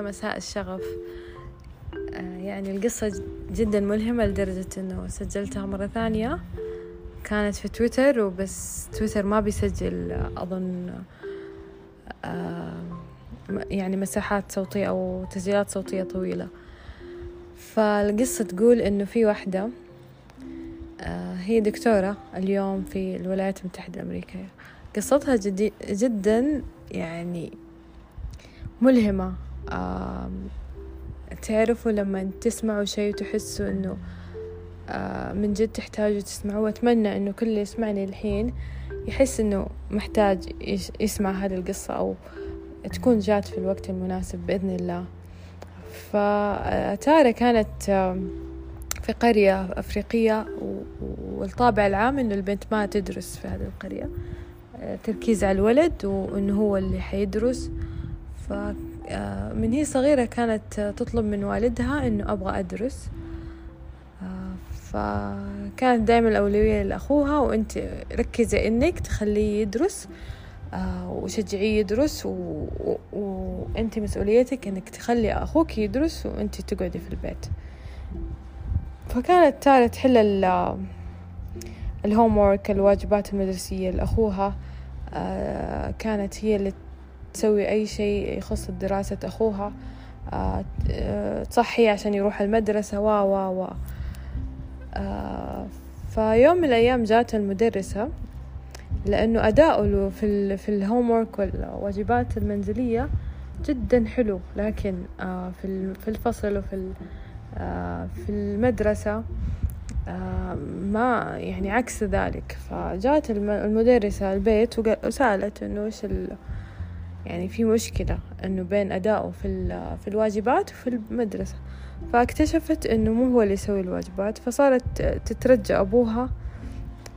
مساء الشغف. آه، يعني القصة جدا ملهمة لدرجة أنه سجلتها مرة ثانية. كانت في تويتر وبس تويتر ما بيسجل أظن آه، يعني مساحات صوتية أو تسجيلات صوتية طويلة. فالقصة تقول إنه في واحدة آه، هي دكتورة اليوم في الولايات المتحدة الأمريكية. قصتها جدي جدا يعني ملهمة. تعرفوا لما تسمعوا شيء وتحسوا إنه من جد تحتاجوا تسمعوه. أتمنى إنه كل اللي يسمعني الحين يحس إنه محتاج يسمع هذه القصة أو تكون جات في الوقت المناسب بإذن الله. فتارة كانت في قرية أفريقية والطابع العام إنه البنت ما تدرس في هذه القرية. تركيز على الولد وإنه هو اللي حيدرس. فمن هي صغيرة كانت تطلب من والدها إنه أبغى أدرس. فكانت دائما الأولوية لأخوها وأنت ركزي إنك تخليه يدرس وشجعيه يدرس وأنت مسؤوليتك إنك تخلي أخوك يدرس وأنت تقعدي في البيت. فكانت تارة تحل ال homework الواجبات المدرسية لأخوها كانت هي اللي تسوي أي شيء يخص دراسة أخوها تصحي عشان يروح المدرسة و و و فيوم من الأيام جات المدرسة لأنه أداؤه في ال في ال homework والواجبات المنزلية جدا حلو لكن في في الفصل وفي في المدرسة ما يعني عكس ذلك. فجات المدرسة البيت وسألت إنه إيش يعني في مشكلة إنه بين أدائه في في الواجبات وفي المدرسة. فاكتشفت إنه مو هو اللي يسوي الواجبات فصارت تترجى أبوها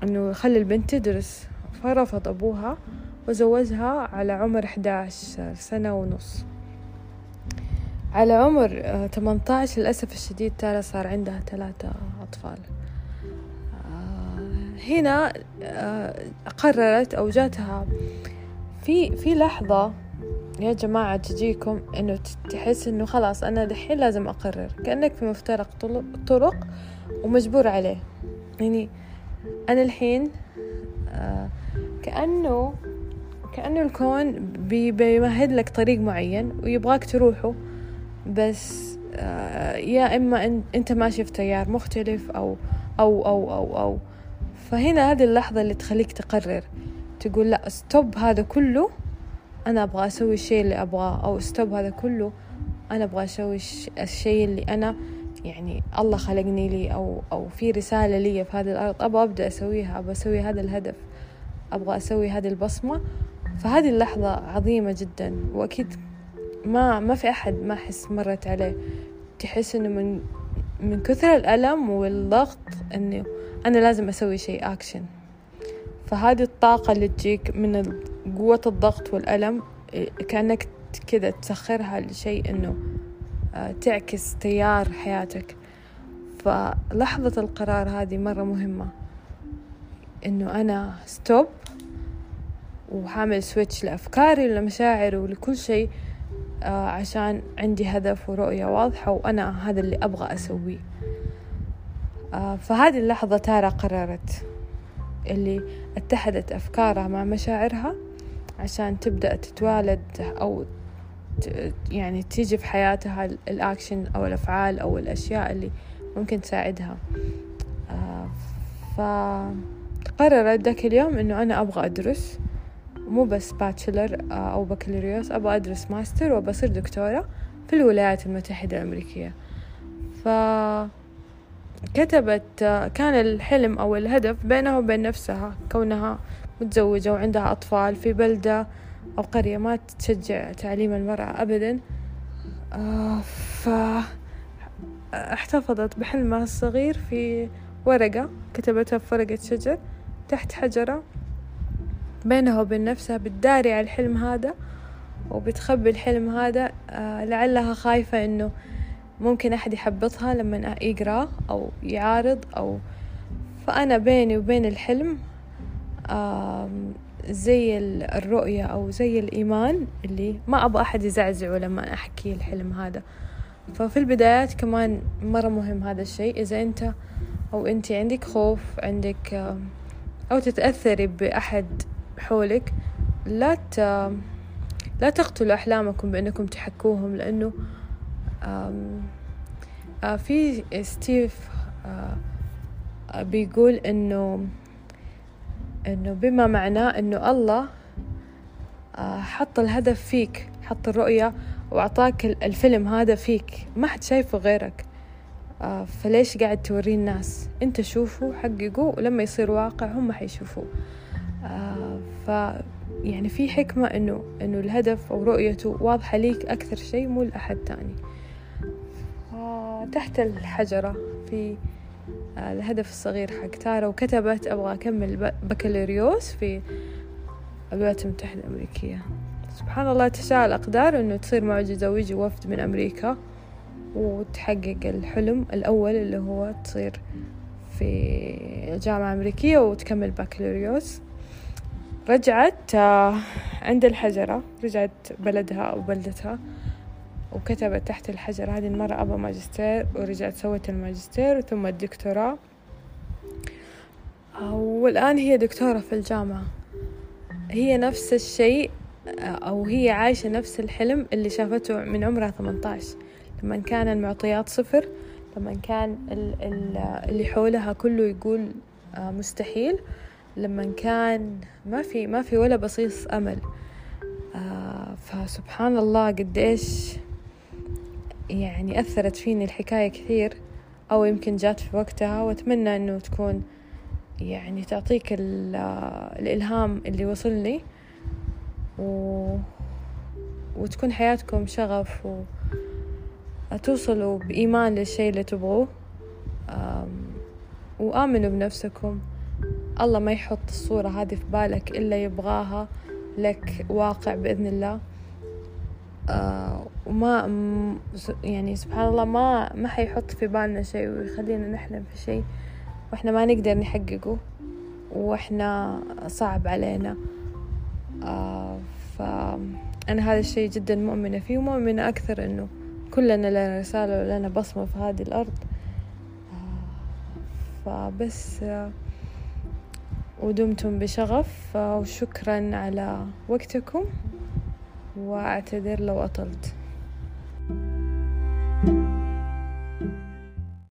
إنه يخلي البنت تدرس. فرفض أبوها وزوجها على عمر 11 سنة ونص. على عمر 18 للأسف الشديد تارا صار عندها ثلاثة أطفال. هنا قررت أو جاتها في في لحظة يا جماعة تجيكم إنه تحس إنه خلاص أنا دحين لازم أقرر. كأنك في مفترق طرق ومجبور عليه. يعني أنا الحين كأنه كأنه الكون بيمهد لك طريق معين ويبغاك تروحه. بس يا إما أنت ماشي في تيار مختلف أو أو أو أو أو. فهنا هذه اللحظة اللي تخليك تقرر. تقول لا stop هذا كله. أنا أبغى أسوي الشيء اللي أبغاه أو stop هذا كله. أنا أبغى أسوي الشيء اللي أنا يعني الله خلقني لي أو أو في رسالة لي في هذه الأرض. أبغى أبدأ أسويها أبغى أسوي هذا الهدف. أبغى أسوي هذه البصمة. فهذه اللحظة عظيمة جدا. وأكيد ما ما في أحد ما أحس مرت عليه. تحس إنه من من كثر الألم والضغط إنه أنا لازم أسوي شيء أكشن فهذه الطاقة اللي تجيك من قوة الضغط والألم كأنك كذا تسخرها لشيء إنه تعكس تيار حياتك. فلحظة القرار هذه مرة مهمة. إنه أنا stop وحاعمل switch لأفكاري ولمشاعري ولكل شيء عشان عندي هدف ورؤية واضحة وأنا هذا اللي أبغى أسويه. فهذه اللحظة تارا قررت. اللي اتحدت أفكارها مع مشاعرها عشان تبدأ تتوالد أو يعني تيجي في حياتها الأكشن أو الأفعال أو الأشياء اللي ممكن تساعدها. فقررت ذاك اليوم إنه أنا أبغى أدرس مو بس bachelor أو بكالوريوس أبغى أدرس ماستر وبصير دكتورة في الولايات المتحدة الأمريكية. ف كتبت كان الحلم أو الهدف بينها وبين نفسها كونها متزوجة وعندها أطفال في بلدة أو قرية ما تشجع تعليم المرأة أبدا. ف احتفظت بحلمها الصغير في ورقة كتبتها في ورقة شجر تحت حجرة بينها وبين نفسها بتداري على الحلم هذا وبتخبي الحلم هذا لعلها خايفة إنه ممكن أحد يحبطها لما يقرأ أو يعارض أو فأنا بيني وبين الحلم زي الرؤية أو زي الإيمان اللي ما أبغى أحد يزعزعه لما أحكي الحلم هذا. ففي البدايات كمان مرة مهم هذا الشيء إذا أنت أو أنت عندك خوف عندك أو تتأثري بأحد حولك لا ت... لا تقتلوا أحلامكم بأنكم تحكوهم لأنه في ستيف بيقول إنه إنه بما معناه إنه الله حط الهدف فيك حط الرؤية وأعطاك الفيلم هذا فيك. ما حد شايفه غيرك. فليش قاعد توريه الناس؟ إنت شوفوا حققوا ولما يصير واقع هم حيشوفوه ف يعني في حكمة إنه إنه الهدف أو رؤيته واضحة ليك أكثر شيء مو لأحد تاني. تحت الحجرة في الهدف الصغير حق تارا وكتبت أبغى أكمل بكالوريوس في الولايات المتحدة الأمريكية. سبحان الله تشاء الأقدار إنه تصير معجزة ويجي وفد من أمريكا وتحقق الحلم الأول اللي هو تصير في جامعة أمريكية وتكمل بكالوريوس. رجعت عند الحجرة رجعت بلدها أو بلدتها. وكتبت تحت الحجر هذه المرة أبغى ماجستير ورجعت سوت الماجستير ثم الدكتوراه. والآن هي دكتورة في الجامعة. هي نفس الشيء أو هي عايشة نفس الحلم اللي شافته من عمرها 18 لما كان المعطيات صفر لما كان اللي حولها كله يقول مستحيل. لما كان ما في ما في ولا بصيص أمل. فسبحان الله قديش يعني أثرت فيني الحكاية كثير أو يمكن جات في وقتها وأتمنى أنه تكون يعني تعطيك الإلهام اللي وصلني و... وتكون حياتكم شغف وتوصلوا بإيمان للشيء اللي تبغوه. وآمنوا بنفسكم. الله ما يحط الصورة هذه في بالك إلا يبغاها لك واقع بإذن الله. وما يعني سبحان الله ما ما حيحط في بالنا شيء ويخلينا نحلم في شيء وإحنا ما نقدر نحققه وإحنا صعب علينا. آه فأنا هذا الشيء جدا مؤمنة فيه ومؤمنة أكثر إنه كلنا لنا رسالة ولنا بصمة في هذه الأرض. آه فبس آه ودمتم بشغف وشكرا على وقتكم. وأعتذر لو أطلت.